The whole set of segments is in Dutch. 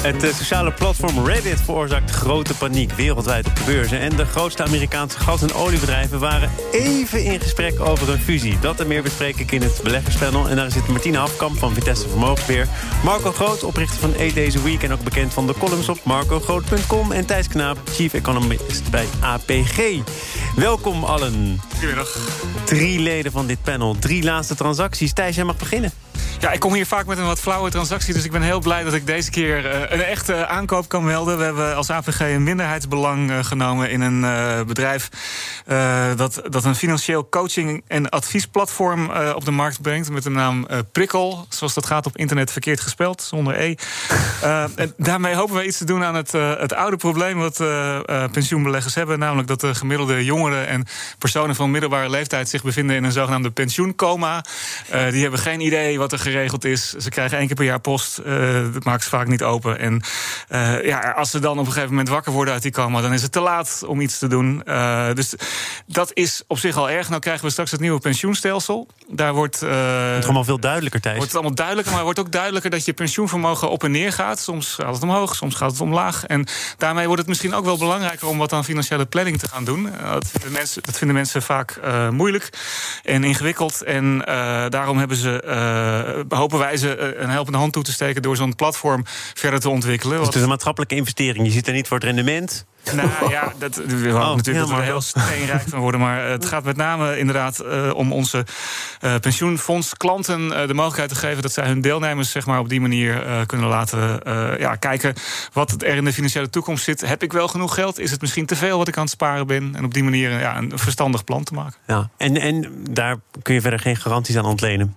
Het eh, sociale platform Reddit veroorzaakt grote paniek wereldwijd op de beurzen. En de grootste Amerikaanse gas- en oliebedrijven waren even in gesprek over een fusie. Dat en meer bespreek ik in het beleggerspanel. En daar zit Martine Hafkamp van Vitesse Vermogensbeheer. Marco Groot, oprichter van 8 Days a Week en ook bekend van de columns op marcogroot.com. En Thijs Knaap, chief economist bij APG. Welkom allen. Goedemiddag. Drie leden van dit panel, drie laatste transacties. Thijs, jij mag beginnen. Ja, ik kom hier vaak met een wat flauwe transactie... dus ik ben heel blij dat ik deze keer uh, een echte aankoop kan melden. We hebben als APG een minderheidsbelang uh, genomen in een uh, bedrijf... dat, dat een financieel coaching- en adviesplatform op de markt brengt... met de naam Prikkel, zoals dat gaat op internet verkeerd gespeld, zonder E. en daarmee hopen we iets te doen aan het, het oude probleem... wat pensioenbeleggers hebben, namelijk dat de gemiddelde jongeren... en personen van middelbare leeftijd zich bevinden in een zogenaamde pensioencoma. die hebben geen idee wat er geregeld is. Ze krijgen één keer per jaar post. Uh, dat maakt ze vaak niet open. En uh, ja, als ze dan op een gegeven moment wakker worden uit die coma... dan is het te laat om iets te doen. Uh, dus dat is op zich al erg. Nou krijgen we straks het nieuwe pensioenstelsel. Daar wordt... het wordt allemaal veel duidelijker, Thijs. Wordt het allemaal duidelijker, maar het wordt ook duidelijker... dat je pensioenvermogen op en neer gaat. Soms gaat het omhoog, soms gaat het omlaag. En daarmee wordt het misschien ook wel belangrijker... om wat aan financiële planning te gaan doen. dat, vinden mensen, dat vinden mensen vaak moeilijk en ingewikkeld. En daarom hebben ze hopen wij ze een helpende hand toe te steken door zo'n platform verder te ontwikkelen. Dus het is een maatschappelijke investering. Je ziet er niet voor het rendement. Nou ja, dat, hopen oh, natuurlijk dat we er heel steenrijk van worden. Maar het gaat met name inderdaad uh, om onze uh, pensioenfonds klanten uh, de mogelijkheid te geven dat zij hun deelnemers zeg maar, op die manier kunnen laten ja, kijken wat er in de financiële toekomst zit. Heb ik wel genoeg geld? Is het misschien te veel wat ik aan het sparen ben? En op die manier ja, een verstandig plan te maken. Ja, en, en daar kun je verder geen garanties aan ontlenen.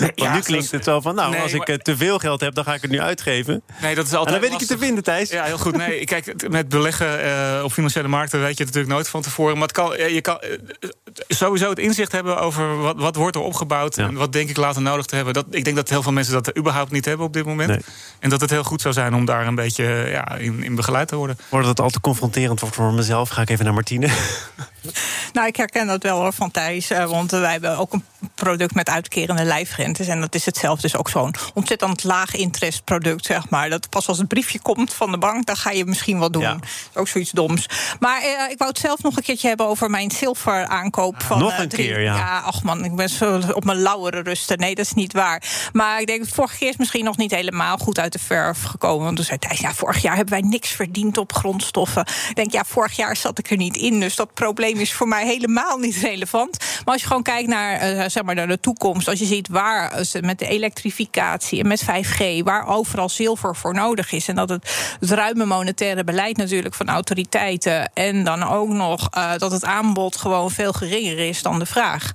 Nee, ja, nu klinkt het zo van, nou, nee, als ik te veel geld heb, dan ga ik het nu uitgeven. Nee, dat is altijd. En dan weet ik je te vinden, Thijs. Ja, heel goed. Nee, kijk, met beleggen uh, op financiële markten weet je het natuurlijk nooit van tevoren. Maar het kan, je kan uh, sowieso het inzicht hebben over wat, wat wordt er opgebouwd ja. en wat denk ik later nodig te hebben. Dat, ik denk dat heel veel mensen dat überhaupt niet hebben op dit moment. Nee. En dat het heel goed zou zijn om daar een beetje ja, in, in begeleid te worden. Wordt het al te confronterend wordt voor mezelf? Ga ik even naar Martine. Nou, ik herken dat wel hoor, van Thijs. Want wij hebben ook een product met uitkerende lijfrentes. En dat is hetzelfde. Dus ook zo'n ontzettend laag interestproduct, zeg maar. Dat pas als het briefje komt van de bank, dan ga je misschien wat doen. Ja. Ook zoiets doms. Maar eh, ik wou het zelf nog een keertje hebben over mijn zilver aankoop. Van, nog een uh, drie, keer, ja. Ja, ach man, ik ben zo op mijn lauwere rusten. Nee, dat is niet waar. Maar ik denk, vorige keer is misschien nog niet helemaal goed uit de verf gekomen. Want toen zei Thijs, ja, vorig jaar hebben wij niks verdiend op grondstoffen. Ik denk, ja, vorig jaar zat ik er niet in. Dus dat probleem is voor mij helemaal niet relevant. Maar als je gewoon kijkt naar, uh, zeg maar, naar de toekomst. Als je ziet waar ze met de elektrificatie en met 5G, waar overal zilver voor nodig is. En dat het, ruime monetaire beleid natuurlijk van autoriteiten. En dan ook nog uh, dat het aanbod gewoon veel geringer is dan de vraag.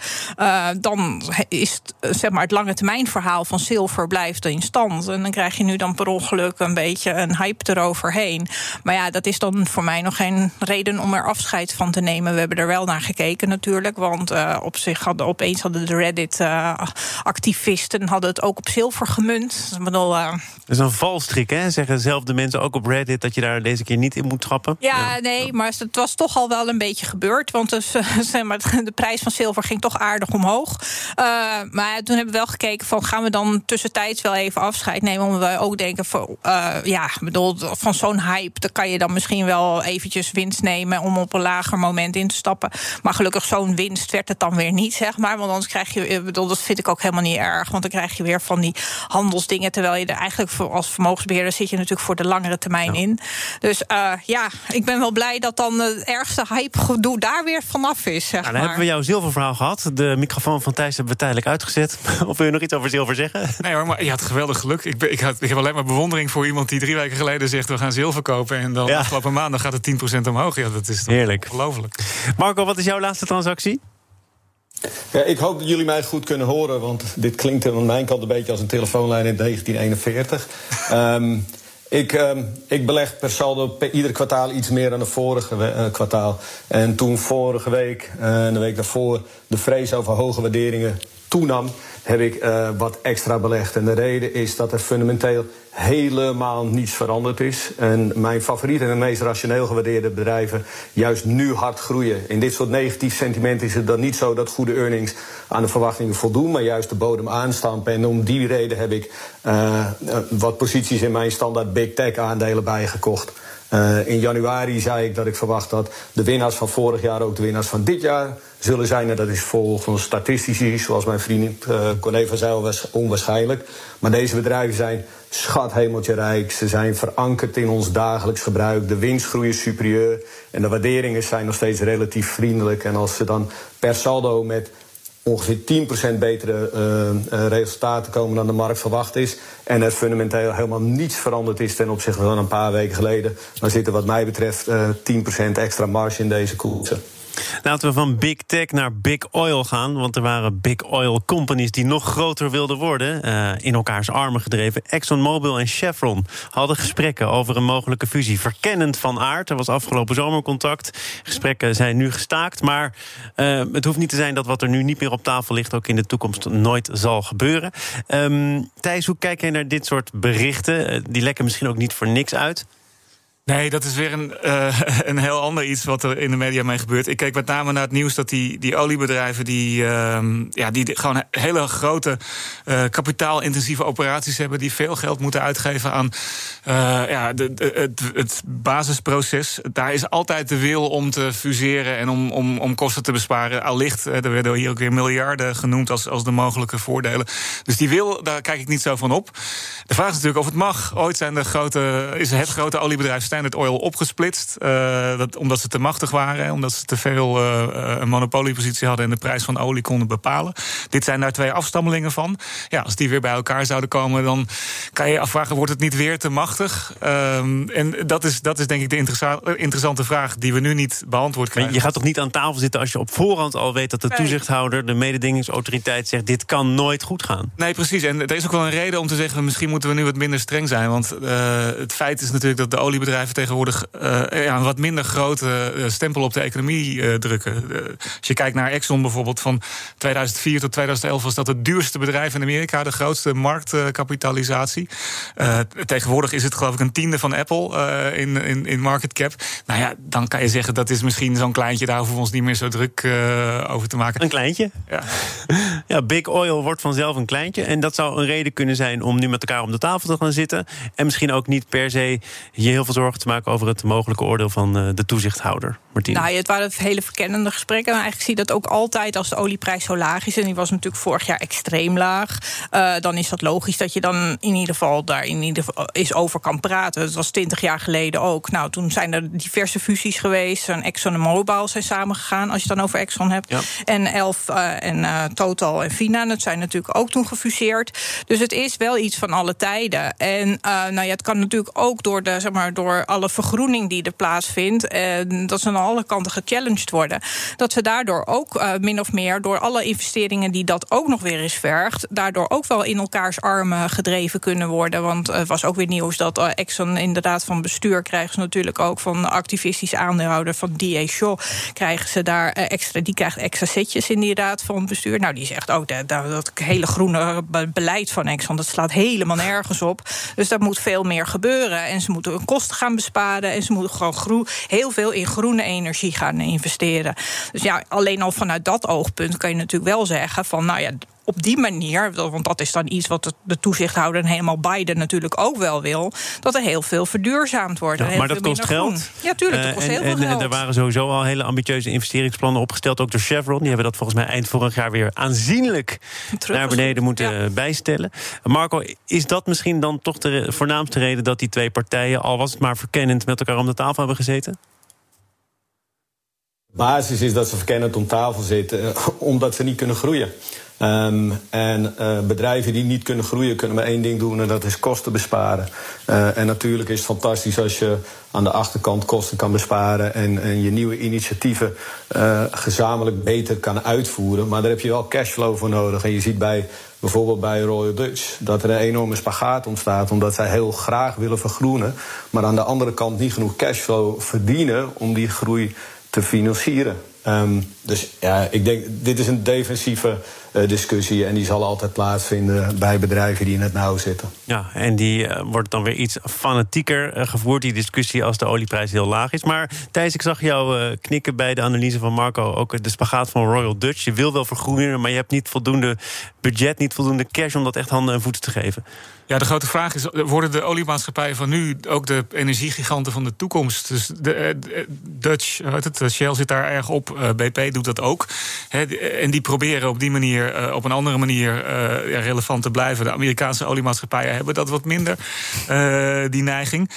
Dan is het, zeg maar, het lange termijn verhaal van zilver blijft in stand. En dan krijg je nu dan per ongeluk een beetje een hype eroverheen. Maar ja, dat is dan voor mij nog geen reden om er afscheid van te nemen. We hebben er wel naar gekeken natuurlijk. Want uh, op zich hadden opeens hadden de Reddit-activisten hadden het ook op zilver gemunt. Ik bedoel, uh, dat is een valstrik, hè? Zeggen zelf de mensen ook op Reddit dat je daar deze keer niet in moet trappen. Ja, ja. nee, maar het was toch al wel een beetje gebeurd. Want dus, zeg maar, de prijs van zilver ging toch aardig omhoog. maar toen hebben we wel gekeken van gaan we dan tussentijds wel even afscheid nemen. Omdat we ook denken van ja, bedoel, van zo'n hype, dan kan je dan misschien wel eventjes winst nemen om op een lager moment in te stappen. Maar gelukkig zo'n winst werd het dan weer niet, zeg maar. Want anders krijg je, bedoel, dat vind ik ook helemaal niet erg. Want dan krijg je weer van die handelsdingen. Terwijl je er eigenlijk voor, als vermogensbeheerder zit je natuurlijk voor de langere termijn ja. in. Dus uh, ja, ik ben wel blij dat dan het ergste hype-gedoe daar weer vanaf is. Zeg nou, dan maar. hebben we jouw zilververhaal gehad. De microfoon van Thijs hebben we tijdelijk uitgezet. of wil je nog iets over zilver zeggen? Nee hoor, maar je had geweldig geluk. Ik, ben, ik, had, ik heb alleen maar bewondering voor iemand die drie weken geleden zegt... we gaan zilver kopen en dan ja. afgelopen maandag gaat het 10% omhoog. Ja, dat is toch Heerlijk. ongelooflijk. Marco, wat is jouw laatste transactie? Ja, ik hoop dat jullie mij goed kunnen horen, want dit klinkt aan mijn kant een beetje als een telefoonlijn in 1941. um, Ik, ehm, ik beleg per saldo per ieder kwartaal iets meer dan de vorige uh, kwartaal. En toen vorige week en de week daarvoor de vrees over hoge waarderingen toenam, heb ik uh, wat extra belegd. En de reden is dat er fundamenteel helemaal niets veranderd is. En mijn favoriete en meest rationeel gewaardeerde bedrijven juist nu hard groeien. In dit soort negatief sentiment is het dan niet zo dat goede earnings aan de verwachtingen voldoen, maar juist de bodem aanstampen. En om die reden heb ik uh, wat posities in mijn standaard big tech aandelen bijgekocht. Uh, in januari zei ik dat ik verwacht dat de winnaars van vorig jaar ook de winnaars van dit jaar zullen zijn. En dat is volgens statistici, zoals mijn vriend uh, Corné van onwaarschijnlijk. Maar deze bedrijven zijn schathemeltje rijk. Ze zijn verankerd in ons dagelijks gebruik. De winstgroei is superieur. En de waarderingen zijn nog steeds relatief vriendelijk. En als ze dan per saldo met ongeveer 10% betere uh, uh, resultaten komen dan de markt verwacht is. En er fundamenteel helemaal niets veranderd is ten opzichte van een paar weken geleden. Dan zit er wat mij betreft uh, 10% extra marge in deze koersen. Laten we van big tech naar big oil gaan. Want er waren big oil companies die nog groter wilden worden. Uh, in elkaars armen gedreven. ExxonMobil en Chevron hadden gesprekken over een mogelijke fusie. Verkennend van aard. Er was afgelopen zomer contact. Gesprekken zijn nu gestaakt. Maar uh, het hoeft niet te zijn dat wat er nu niet meer op tafel ligt... ook in de toekomst nooit zal gebeuren. Um, Thijs, hoe kijk jij naar dit soort berichten? Uh, die lekken misschien ook niet voor niks uit. Nee, dat is weer een, uh, een heel ander iets wat er in de media mee gebeurt. Ik kijk met name naar het nieuws dat die, die oliebedrijven... die, uh, ja, die gewoon hele grote uh, kapitaalintensieve operaties hebben... die veel geld moeten uitgeven aan ja, de, het basisproces. Daar is altijd de wil om te fuseren en om, om, om kosten te besparen. Allicht, er werden hier ook weer miljarden genoemd als, als de mogelijke voordelen. Dus die wil, daar kijk ik niet zo van op. De vraag is natuurlijk of het mag. Ooit zijn de grote, is het grote oliebedrijf Standard Oil opgesplitst. Uh, dat, omdat ze te machtig waren. Omdat ze te veel uh, een monopoliepositie hadden en de prijs van olie konden bepalen. Dit zijn daar twee afstammelingen van. Ja, als die weer bij elkaar zouden komen, dan kan je je afvragen: wordt het niet weer te machtig? Um, en dat is, dat is denk ik de interessa interessante vraag die we nu niet beantwoord krijgen. Je gaat toch niet aan tafel zitten als je op voorhand al weet dat de toezichthouder, de mededingingsautoriteit, zegt: dit kan nooit goed gaan? Nee, precies. En er is ook wel een reden om te zeggen: misschien moeten we nu wat minder streng zijn. Want uh, het feit is natuurlijk dat de oliebedrijven tegenwoordig uh, ja, een wat minder grote stempel op de economie uh, drukken. Uh, als je kijkt naar Exxon bijvoorbeeld, van 2004 tot 2011 was dat het duurste bedrijf in Amerika, de grootste marktkapitalisatie. tegenwoordig is het geloof ik een tiende van Apple in, in, in market cap. Nou ja, dan kan je zeggen dat is misschien zo'n kleintje, daar hoeven we ons niet meer zo druk over te maken. Een kleintje? Ja. ja, Big Oil wordt vanzelf een kleintje. En dat zou een reden kunnen zijn om nu met elkaar om de tafel te gaan zitten. En misschien ook niet per se je heel veel zorgen te maken over het mogelijke oordeel van uh, de toezichthouder. Martine. Nou, het waren hele verkennende gesprekken. En eigenlijk zie je dat ook altijd als de olieprijs zo laag is. En die was natuurlijk vorig jaar extreem laag. Uh, dan is dat logisch dat je dan in ieder geval daar in ieder geval eens over kan praten. Dat was twintig jaar geleden ook. Nou, toen zijn er diverse fusies geweest. En Exxon en Mobil zijn samengegaan, als je het dan over Exxon hebt. Ja. En Elf uh, en uh, Total en dat zijn natuurlijk ook toen gefuseerd. Dus het is wel iets van alle tijden. En nou ja, het kan natuurlijk ook door, de, zeg maar, door alle vergroening die er plaatsvindt. En dat ze aan alle kanten gechallenged worden. Dat ze daardoor ook uh, min of meer door alle investeringen die dat ook nog weer eens vergt. daardoor ook wel in elkaars armen gedreven kunnen worden. Want het was ook weer nieuws dat uh, Exxon inderdaad van bestuur krijgen ze natuurlijk ook van activistische aandeelhouder van DA Shaw. krijgen ze daar extra. Die krijgt extra setjes in die raad van bestuur. Nou, die zegt ook dat, dat hele groene beleid van Exxon. dat slaat helemaal nergens op. Dus daar moet veel meer gebeuren. En ze moeten hun kosten gaan besparen. En ze moeten gewoon heel veel in groene energie gaan investeren. Dus ja, alleen al vanuit dat oogpunt kan je natuurlijk wel zeggen van nou ja, op die manier, want dat is dan iets wat de toezichthouder en helemaal Biden natuurlijk ook wel wil, dat er heel veel verduurzaamd wordt. Ja, maar dat kost geld. Ja, tuurlijk, dat kost uh, heel en, veel geld. En er waren sowieso al hele ambitieuze investeringsplannen opgesteld, ook door Chevron. Die hebben dat volgens mij eind vorig jaar weer aanzienlijk naar beneden moeten ja. bijstellen. Marco, is dat misschien dan toch de voornaamste reden dat die twee partijen, al was het maar verkennend, met elkaar om de tafel hebben gezeten? Basis is dat ze verkennend om tafel zitten, omdat ze niet kunnen groeien. Um, en uh, bedrijven die niet kunnen groeien, kunnen maar één ding doen en dat is kosten besparen. Uh, en natuurlijk is het fantastisch als je aan de achterkant kosten kan besparen en, en je nieuwe initiatieven gezamenlijk beter kan uitvoeren. Maar daar heb je wel cashflow voor nodig. En je ziet bij bijvoorbeeld bij Royal Dutch dat er een enorme spagaat ontstaat omdat zij heel graag willen vergroenen, maar aan de andere kant niet genoeg cashflow verdienen om die groei te financieren. Um, dus ja, ik denk, dit is een defensieve discussie. En die zal altijd plaatsvinden bij bedrijven die in het nauw zitten. Ja, en die uh, wordt dan weer iets fanatieker uh, gevoerd, die discussie, als de olieprijs heel laag is. Maar Thijs, ik zag jou knikken bij de analyse van Marco. Ook de spagaat van Royal Dutch. Je wil wel vergroenen, maar je hebt niet voldoende budget, niet voldoende cash om dat echt handen en voeten te geven. Ja, de grote vraag is: worden de oliemaatschappijen van nu ook de energiegiganten van de toekomst? Dus de, de Dutch, het, Shell zit daar erg op, BP doet dat ook. en die proberen op die manier, uh, op een andere manier, uh, relevant te blijven. De Amerikaanse oliemaatschappijen hebben dat wat minder, uh, die neiging.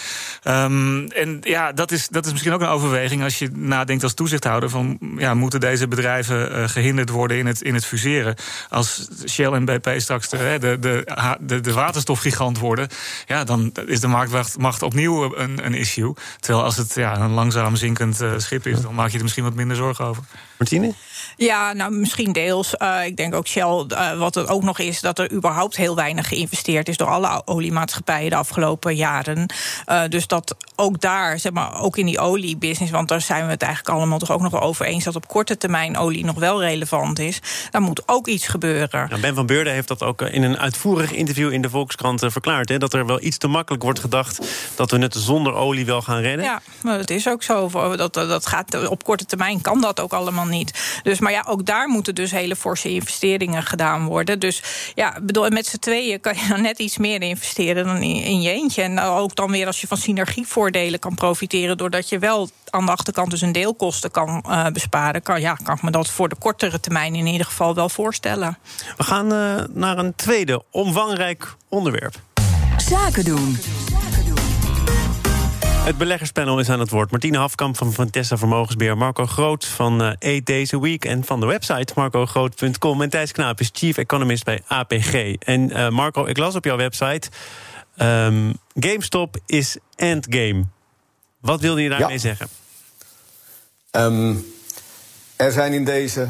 Um, en ja, dat is, dat is misschien ook een overweging als je nadenkt als toezichthouder: van ja, moeten deze bedrijven gehinderd worden in het, in het fuseren? Als Shell en BP straks de, de, de, de, de waterstofgigant worden, ja, dan is de marktmacht opnieuw een, een issue. Terwijl als het ja, een langzaam zinkend schip is, dan maak je er misschien wat minder zorgen over. Martine? Ja, nou misschien deels. Uh, ik denk ook Shell, uh, wat er ook nog is, dat er überhaupt heel weinig geïnvesteerd is door alle oliemaatschappijen de afgelopen jaren. Uh, dus dat ook daar, zeg maar, ook in die oliebusiness, want daar zijn we het eigenlijk allemaal toch ook nog wel over eens dat op korte termijn olie nog wel relevant is. Daar moet ook iets gebeuren. Nou, ben van Beurden heeft dat ook in een uitvoerig interview in de Volkskrant verklaard. Hè, dat er wel iets te makkelijk wordt gedacht dat we het zonder olie wel gaan redden. Ja, maar dat is ook zo. Dat, dat gaat, op korte termijn kan dat ook allemaal niet. Dus, maar ja, ook daar moeten dus hele forse investeringen gedaan worden. Dus ja, bedoel, met z'n tweeën kan je dan net iets meer investeren dan in, in je eentje. En ook dan weer als je van synergievoordelen kan profiteren, doordat je wel aan de achterkant dus een deelkosten kan uh, besparen, kan, ja, kan ik me dat voor de kortere termijn in ieder geval wel voorstellen. We gaan uh, naar een tweede omvangrijk onderwerp. Zaken doen. Het beleggerspanel is aan het woord. Martine Hafkamp van Vantessa Vermogensbeheer, Marco Groot van uh, Eight Days a Week en van de website marcogroot.com. En Thijs Knaap is chief economist bij APG. En uh, Marco, ik las op jouw website: um, GameStop is endgame. Wat wilde je daarmee ja. zeggen? Um, er zijn in deze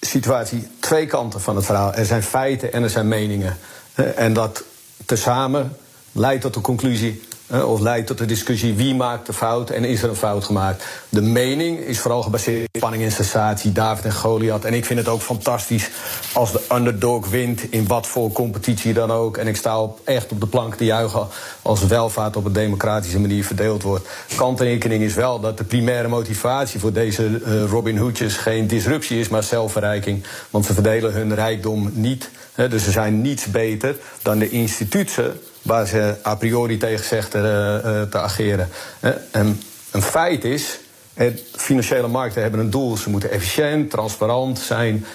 situatie twee kanten van het verhaal. Er zijn feiten en er zijn meningen. Uh, en dat tezamen leidt tot de conclusie of leidt tot de discussie wie maakt de fout en is er een fout gemaakt. De mening is vooral gebaseerd op spanning en sensatie, David en Goliath. En ik vind het ook fantastisch als de underdog wint in wat voor competitie dan ook. En ik sta op, echt op de plank te juichen als welvaart op een democratische manier verdeeld wordt. Kanttekening is wel dat de primaire motivatie voor deze uh, Robin Hoodjes geen disruptie is, maar zelfverrijking. Want ze verdelen hun rijkdom niet. Hè, dus ze zijn niets beter dan de instituten waar ze a priori tegen zegt uh, uh, te ageren. Uh, en een feit is. Financiële markten hebben een doel. Ze moeten efficiënt, transparant zijn.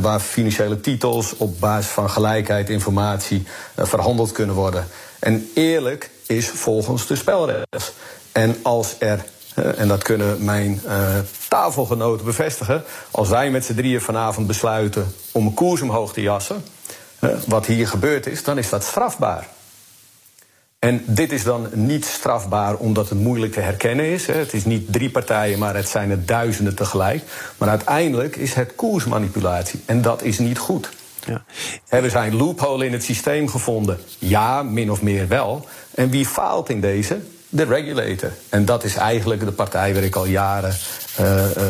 waar financiële titels op basis van gelijkheid, informatie verhandeld kunnen worden. En eerlijk is volgens de spelregels. En als er en dat kunnen mijn tafelgenoten bevestigen. Als wij met z'n drieën vanavond besluiten om een koers omhoog te jassen. Wat hier gebeurd is, dan is dat strafbaar. En dit is dan niet strafbaar omdat het moeilijk te herkennen is. Het is niet drie partijen, maar het zijn er duizenden tegelijk. Maar uiteindelijk is het koersmanipulatie. En dat is niet goed. Ja. Hebben zij een loophole in het systeem gevonden? Ja, min of meer wel. En wie faalt in deze? De regulator. En dat is eigenlijk de partij waar ik al jaren uh, uh,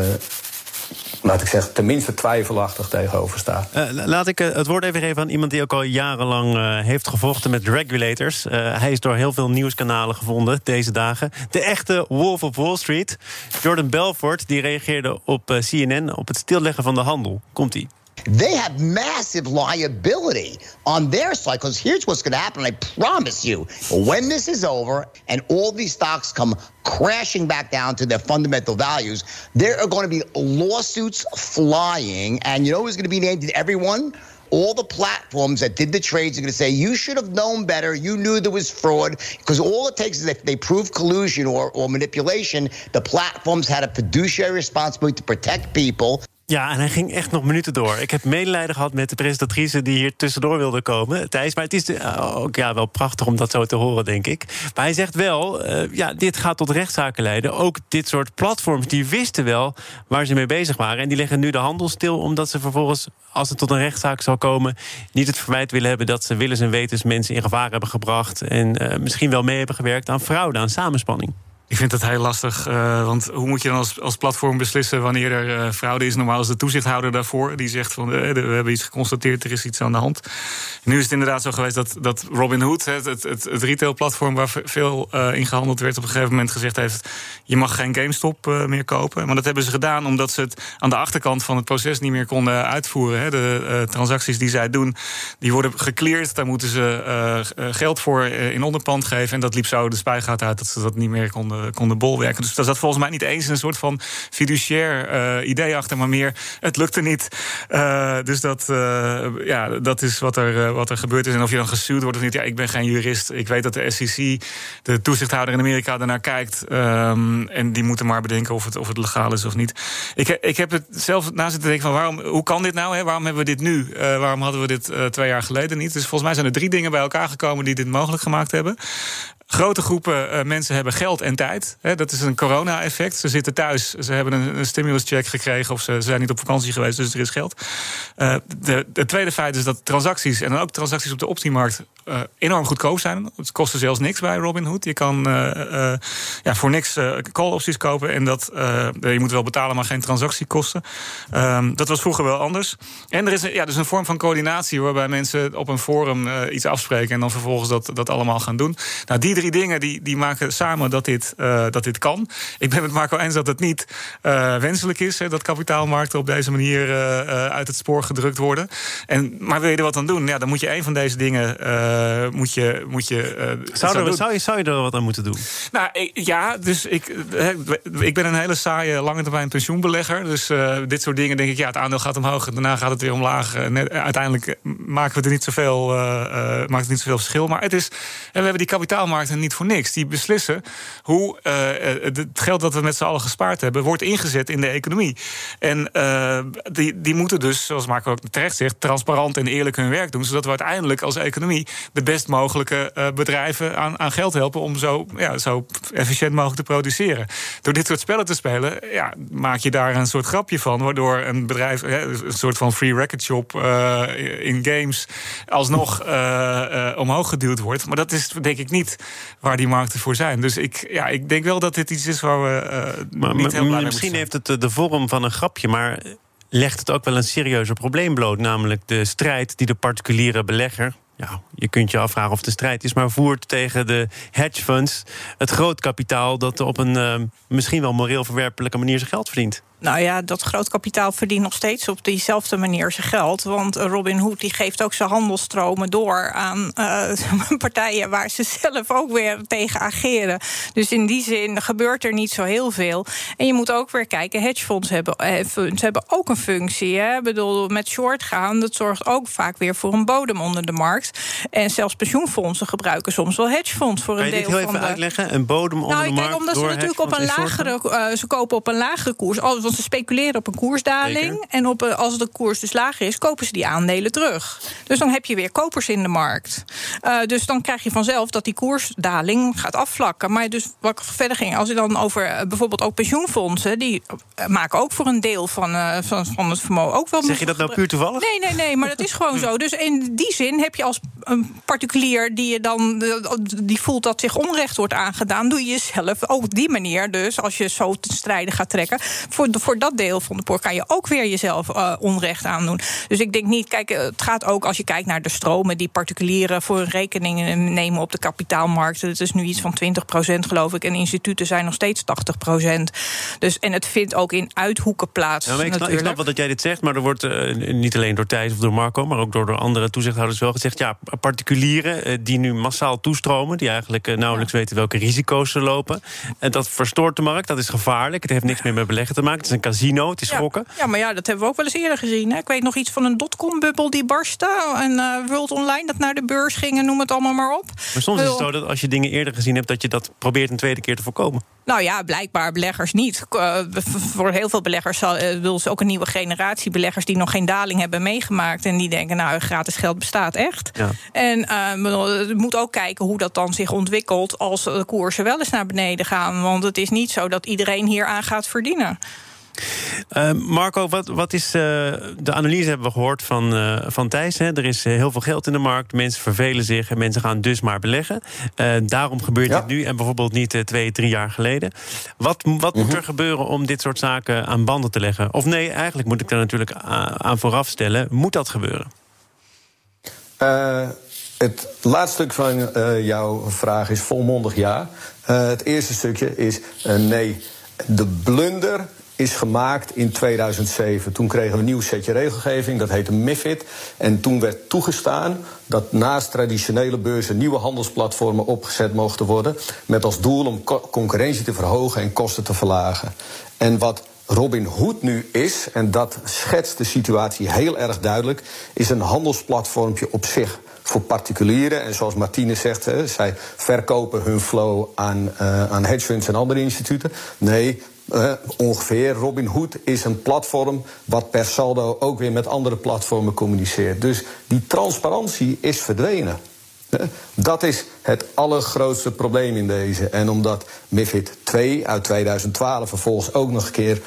laat ik zeggen, tenminste twijfelachtig tegenover staat. Uh, laat ik uh, het woord even geven aan iemand die ook al jarenlang uh, heeft gevochten met regulators. hij is door heel veel nieuwskanalen gevonden deze dagen. De echte Wolf of Wall Street. Jordan Belfort die reageerde op CNN op het stilleggen van de handel. Komt-ie. They have massive liability on their side because here's what's going to happen. I promise you, when this is over and all these stocks come crashing back down to their fundamental values, there are going to be lawsuits flying. And you know who's going to be named in every one? all the platforms that did the trades are going to say you should have known better. You knew there was fraud because all it takes is if they prove collusion or, or manipulation, the platforms had a fiduciary responsibility to protect people. Ja, en hij ging echt nog minuten door. Ik heb medelijden gehad met de presentatrice die hier tussendoor wilde komen, Thijs. Maar het is uh, ook ja, wel prachtig om dat zo te horen, denk ik. Maar hij zegt wel, uh, ja, dit gaat tot rechtszaken leiden. Ook dit soort platforms, die wisten wel waar ze mee bezig waren. En die leggen nu de handel stil, omdat ze vervolgens, als het tot een rechtszaak zal komen... niet het verwijt willen hebben dat ze willens en wetens mensen in gevaar hebben gebracht... en uh, misschien wel mee hebben gewerkt aan fraude, aan samenspanning. Ik vind dat heel lastig, uh, want hoe moet je dan als, als platform beslissen wanneer er uh, fraude is? Normaal is de toezichthouder daarvoor, die zegt van uh, we hebben iets geconstateerd, er is iets aan de hand. Nu is het inderdaad zo geweest dat, dat Robinhood, het, het, het, retailplatform waar veel in gehandeld werd, op een gegeven moment gezegd heeft: je mag geen GameStop meer kopen. Maar dat hebben ze gedaan omdat ze het aan de achterkant van het proces niet meer konden uitvoeren. Hè. De transacties die zij doen, die worden gecleared, daar moeten ze geld voor in onderpand geven. En dat liep zo de spijgaat uit dat ze dat niet meer konden konden bolwerken. Dus daar zat volgens mij niet eens een soort van fiduciair uh, idee achter, maar meer het lukte niet. Uh, dus dat, ja, dat is wat er, wat er gebeurd is. En of je dan gesuwd wordt of niet, ja, ik ben geen jurist. Ik weet dat de SEC, de toezichthouder in Amerika, daarnaar kijkt. Um, en die moeten maar bedenken of het, of het legaal is of niet. Ik, ik heb het zelf na zitten denken van waarom, hoe kan dit nou? Hè? Waarom hebben we dit nu? waarom hadden we dit twee jaar geleden niet? Dus volgens mij zijn er drie dingen bij elkaar gekomen die dit mogelijk gemaakt hebben. Grote groepen uh, mensen hebben geld en tijd. Dat is een corona-effect. Ze zitten thuis, ze hebben een, een stimulus-check gekregen... of ze, zijn niet op vakantie geweest, dus er is geld. De, de, tweede feit is dat transacties... en dan ook transacties op de optiemarkt uh, enorm goedkoop zijn. Het kostte zelfs niks bij Robinhood. Je kan ja, voor niks call-opties kopen... en dat, je moet wel betalen, maar geen transactiekosten. Um, dat was vroeger wel anders. En er is ja, dus een vorm van coördinatie... waarbij mensen op een forum iets afspreken... en dan vervolgens dat, dat allemaal gaan doen. Nou, die drie dingen die, die maken samen dat dit, uh, dat dit kan. Ik ben met Marco eens dat het niet uh, wenselijk is... Hè, dat kapitaalmarkten op deze manier uh, uit het spoor gedrukt worden. En, maar wil je er wat aan doen? Ja, dan moet je een van deze dingen... moet je, moet je, zou, er, zou, je, zou je er wat aan moeten doen? Nou, ik, ja, dus ik, ik ben een hele saaie lange termijn pensioenbelegger. Dus dit soort dingen denk ik, ja, het aandeel gaat omhoog... en daarna gaat het weer omlaag. En uiteindelijk maken we er niet zoveel, maakt het niet zoveel verschil. Maar het is, en we hebben die kapitaalmarkt en niet voor niks. Die beslissen hoe uh, het geld dat we met z'n allen gespaard hebben, wordt ingezet in de economie. En uh, die, die moeten dus, zoals Marco ook terecht zegt, transparant en eerlijk hun werk doen. Zodat we uiteindelijk als economie de best mogelijke bedrijven aan, aan geld helpen om zo, ja, zo efficiënt mogelijk te produceren. Door dit soort spellen te spelen, ja, maak je daar een soort grapje van, waardoor een bedrijf, een soort van free record shop in games, alsnog omhoog geduwd wordt. Maar dat is denk ik niet waar die markten voor zijn. Dus ik, ja, ik denk wel dat dit iets is waar we uh, maar, niet heel blij Misschien heeft het de vorm van een grapje, maar legt het ook wel een serieuzer probleem bloot. Namelijk de strijd die de particuliere belegger ja, je kunt je afvragen of de strijd is, maar voert tegen de hedge funds het groot kapitaal dat op een uh, misschien wel moreel verwerpelijke manier zijn geld verdient. Nou ja, dat groot kapitaal verdient nog steeds op diezelfde manier zijn geld. Want Robin Hood die geeft ook zijn handelstromen door aan uh, partijen waar ze zelf ook weer tegen ageren. Dus in die zin gebeurt er niet zo heel veel. En je moet ook weer kijken, hedgefonds hebben, eh, funds hebben ook een functie. Hè? Ik bedoel, met short gaan, dat zorgt ook vaak weer voor een bodem onder de markt. En zelfs pensioenfondsen gebruiken soms wel hedgefonds voor een deel van de... Kan je dit heel even uitleggen? Een bodem onder nou, de markt? Nou, omdat ze natuurlijk op een lagere... Uh, ze kopen op een lagere koers. Want ze speculeren op een koersdaling. Zeker. En op, als de koers dus lager is, kopen ze die aandelen terug. Dus dan heb je weer kopers in de markt. Uh, dus dan krijg je vanzelf dat die koersdaling gaat afvlakken. Maar dus wat verder ging, als je dan over uh, bijvoorbeeld ook pensioenfondsen... die maken ook voor een deel van, uh, van, van het vermogen ook wel... Zeg je dat nou puur toevallig? Nee, nee, nee, maar dat is gewoon zo. Dus in die zin heb je als een particulier die je dan die voelt dat zich onrecht wordt aangedaan... doe je jezelf ook op die manier dus, als je zo te strijden gaat trekken... voor, voor dat deel van de poort kan je ook weer jezelf uh, onrecht aandoen. Dus ik denk niet, kijk, het gaat ook als je kijkt naar de stromen... die particulieren voor hun rekening nemen op de kapitaalmarkten. Het is nu iets van 20% geloof ik. En instituten zijn nog steeds 80% Dus, en het vindt ook in uithoeken plaats. Ja, ik, snap, ik, snap, wel dat jij dit zegt, maar er wordt uh, niet alleen door Thijs of door Marco... maar ook door, door andere toezichthouders wel gezegd... ja, particulieren uh, die nu massaal toestromen... die eigenlijk uh, nauwelijks ja. weten welke risico's ze lopen. En dat verstoort de markt, dat is gevaarlijk. Het heeft niks meer met beleggen te maken. Het is een casino, het is Ja. gokken. Ja, maar ja, dat hebben we ook wel eens eerder gezien. Hè? Ik weet nog iets van een dotcom-bubbel die barstte. En World Online dat naar de beurs ging en noem het allemaal maar op. Maar soms is het zo dat als je dingen eerder gezien hebt... dat je dat probeert een tweede keer te voorkomen. Nou ja, blijkbaar beleggers niet. Eh, voor heel veel beleggers zal, wil ze ook een nieuwe generatie beleggers die nog geen daling hebben meegemaakt. En die denken, nou, gratis geld bestaat echt. Ja. En je moet ook kijken hoe dat dan zich ontwikkelt als de koersen wel eens naar beneden gaan. Want het is niet zo dat iedereen hier aan gaat verdienen. Eh, Marco, wat, wat is. eh, de analyse hebben we gehoord van, eh, van Thijs. Hè? Er is eh, heel veel geld in de markt. Mensen vervelen zich en mensen gaan dus maar beleggen. Daarom gebeurt Ja. dit nu en bijvoorbeeld niet twee, drie jaar geleden. Wat, wat moet er gebeuren om dit soort zaken aan banden te leggen? Of nee, eigenlijk moet ik daar natuurlijk aan vooraf stellen. Moet dat gebeuren? Het laatste stuk van jouw vraag is volmondig ja. Het eerste stukje is nee. De blunder is gemaakt in 2007. Toen kregen we een nieuw setje regelgeving, dat heette MIFID. En toen werd toegestaan dat naast traditionele beurzen nieuwe handelsplatformen opgezet mochten worden. Met als doel om co- concurrentie te verhogen en kosten te verlagen. En wat Robin Hood nu is, en dat schetst de situatie heel erg duidelijk, is een handelsplatformpje op zich voor particulieren. En zoals Martine zegt, zij verkopen hun flow aan, eh, aan hedge funds en andere instituten. Nee. Ongeveer. Robin Hood is een platform wat per saldo ook weer met andere platformen communiceert. Dus die transparantie is verdwenen. Dat is het allergrootste probleem in deze. En omdat MIFID 2 uit 2012 vervolgens ook nog een keer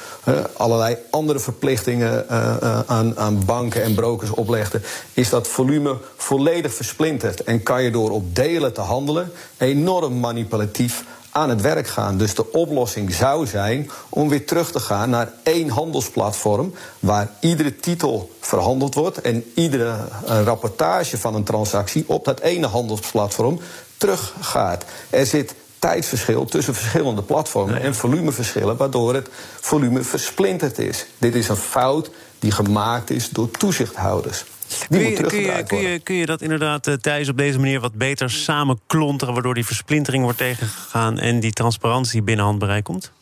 allerlei andere verplichtingen eh, eh, aan, aan banken en brokers oplegde, is dat volume volledig versplinterd. En kan je door op delen te handelen enorm manipulatief aan het werk gaan. Dus de oplossing zou zijn om weer terug te gaan naar één handelsplatform waar iedere titel verhandeld wordt en iedere eh, rapportage van een transactie op dat ene handelsplatform teruggaat. Er zit tijdsverschil tussen verschillende platformen en volumeverschillen, waardoor het volume versplinterd is. Dit is een fout die gemaakt is door toezichthouders. Die Kun moet je, kun, je, kun, je, kun je dat inderdaad eh, Thijs op deze manier wat beter samenklonteren... waardoor die versplintering wordt tegengegaan... en die transparantie binnen handbereik komt?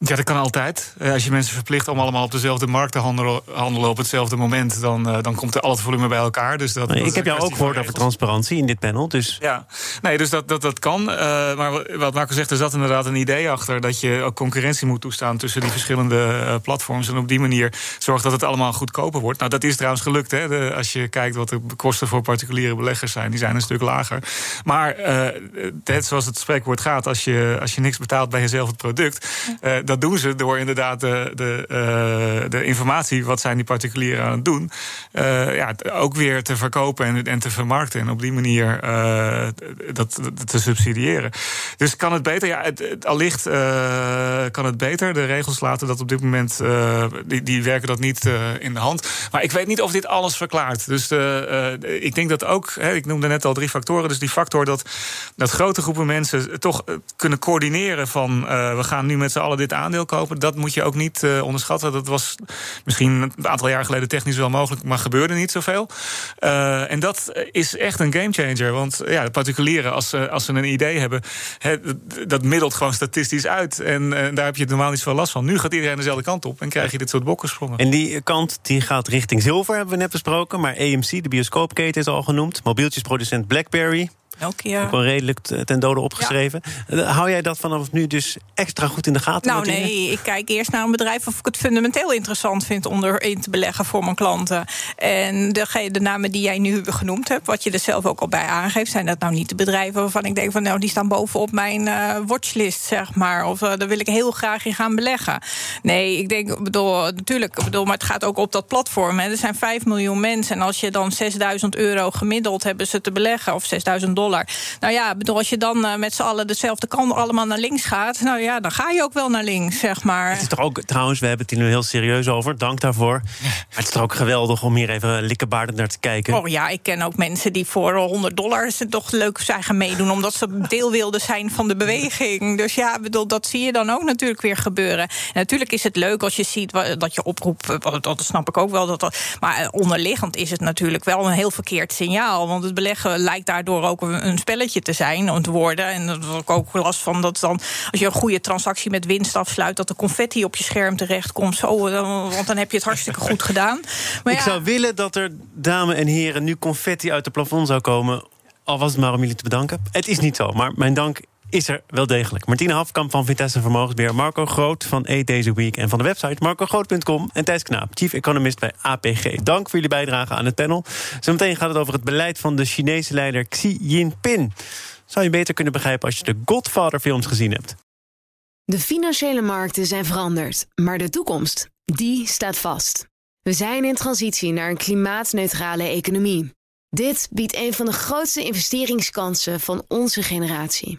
Ja, dat kan altijd. Eh, Als je mensen verplicht om allemaal op dezelfde markt te handelen, handelen op hetzelfde moment, dan, eh, dan komt er al het volume bij elkaar. Dus dat, Nee, dat ik heb jou ook gehoord over transparantie in dit panel. Dus Ja, nee, dus dat, dat, dat kan. Eh, maar wat- Marco zegt, er zat inderdaad een idee achter dat je ook concurrentie moet toestaan tussen die verschillende eh, platforms. En op die manier zorgt dat het allemaal goedkoper wordt. Nou, dat is trouwens gelukt. Hè? De- als je kijkt wat de kosten voor particuliere beleggers zijn, die zijn een stuk lager. Maar eh, het, zoals het spreekwoord gaat, als je, als je niks betaalt bij jezelf het product, eh, dat doen ze door inderdaad de, de, eh, de informatie, wat zijn die particulieren aan het doen, eh, ja, ook weer te verkopen en, en te vermarkten. En op die manier eh, dat, te subsidiëren. Dus kan het beter? Ja, het, allicht eh, kan het beter. De regels laten dat op dit moment, eh, die, die werken dat niet eh, in de hand. Maar ik weet niet of dit alles verklaart. Dus eh, ik denk dat ook, hè, ik noemde net al drie factoren. Dus die factor dat, dat grote groepen mensen toch eh, kunnen coördineren van eh, we gaan nu met z'n allen dit aandeel kopen. Dat moet je ook niet eh, onderschatten. Dat was misschien een aantal jaar geleden technisch wel mogelijk, maar gebeurde niet zoveel. Eh, en dat is echt een gamechanger. Want ja, de particulieren, als ze, als ze een idee hebben, hè, dat- middelt gewoon statistisch uit. En eh, daar heb je normaal niet zoveel last van. Nu gaat iedereen dezelfde kant op en krijg je dit soort bokkensprongen. En die kant die gaat richting zilver, hebben we net besproken. Maar AMC, de bioscoopketen, is al genoemd. Mobieltjesproducent BlackBerry, Nokia. ook wel redelijk ten dode opgeschreven. Eh, Hou jij dat vanaf nu dus extra goed in de gaten? Nou Martine? nee, ik kijk eerst naar een bedrijf of ik het fundamenteel interessant vind om erin te beleggen voor mijn klanten. En de, de namen die jij nu genoemd hebt, wat je er zelf ook al bij aangeeft, zijn dat nou niet de bedrijven waarvan ik denk van nou die staan bovenop mijn eh, watchlist, zeg maar. Of eh, daar wil ik heel graag in gaan beleggen. Nee, ik denk, bedoel, natuurlijk, ik bedoel, maar het gaat ook op dat platform. Hè. Er zijn 5 miljoen mensen en als je dan 6000 euro gemiddeld hebben ze te beleggen, of 6000 dollar. Nou ja, bedoel, als je dan eh, met z'n allen dezelfde kant allemaal naar links gaat, nou ja, dan ga je ook wel naar links, zeg maar. Het is toch ook, trouwens, we hebben het hier nu heel serieus over. Dank daarvoor. Maar het is toch ook geweldig om hier even likkebaardend naar te kijken. Oh ja, ik ken ook mensen die voor 100 dollar het toch leuk zijn gaan meedoen, omdat ze deel wilden zijn van de beweging. Dus ja, bedoel, dat zie je dan ook natuurlijk weer gebeuren. En natuurlijk is het leuk als je ziet dat je oproept, eh, dat, snap ik ook wel. Dat dat, maar eh, onderliggend is het natuurlijk wel een heel verkeerd signaal. Want het beleggen lijkt daardoor ook een, spelletje te zijn, om te worden. En dat ik ook last van dat dan, als je een goede transactie met winst afsluit, dat de confetti op je scherm terechtkomt. Zo, want dan heb je het hartstikke goed gedaan. Maar ik zou willen dat er, dames en heren, nu confetti uit het plafond zou komen. Al was het maar om jullie te bedanken. Het is niet zo, maar mijn dank is er wel degelijk. Martine Hafkamp van Vitesse Vermogensbeheer... Marco Groot van Eat Deze Week en van de website marcogroot.com... en Thijs Knaap, chief economist bij APG. Dank voor jullie bijdrage aan het panel. Zometeen gaat het over het beleid van de Chinese leider Xi Jinping. Zou je beter kunnen begrijpen als je de Godfather-films gezien hebt. De financiële markten zijn veranderd, maar de toekomst, die staat vast. We zijn in transitie naar een klimaatneutrale economie. Dit biedt een van de grootste investeringskansen van onze generatie.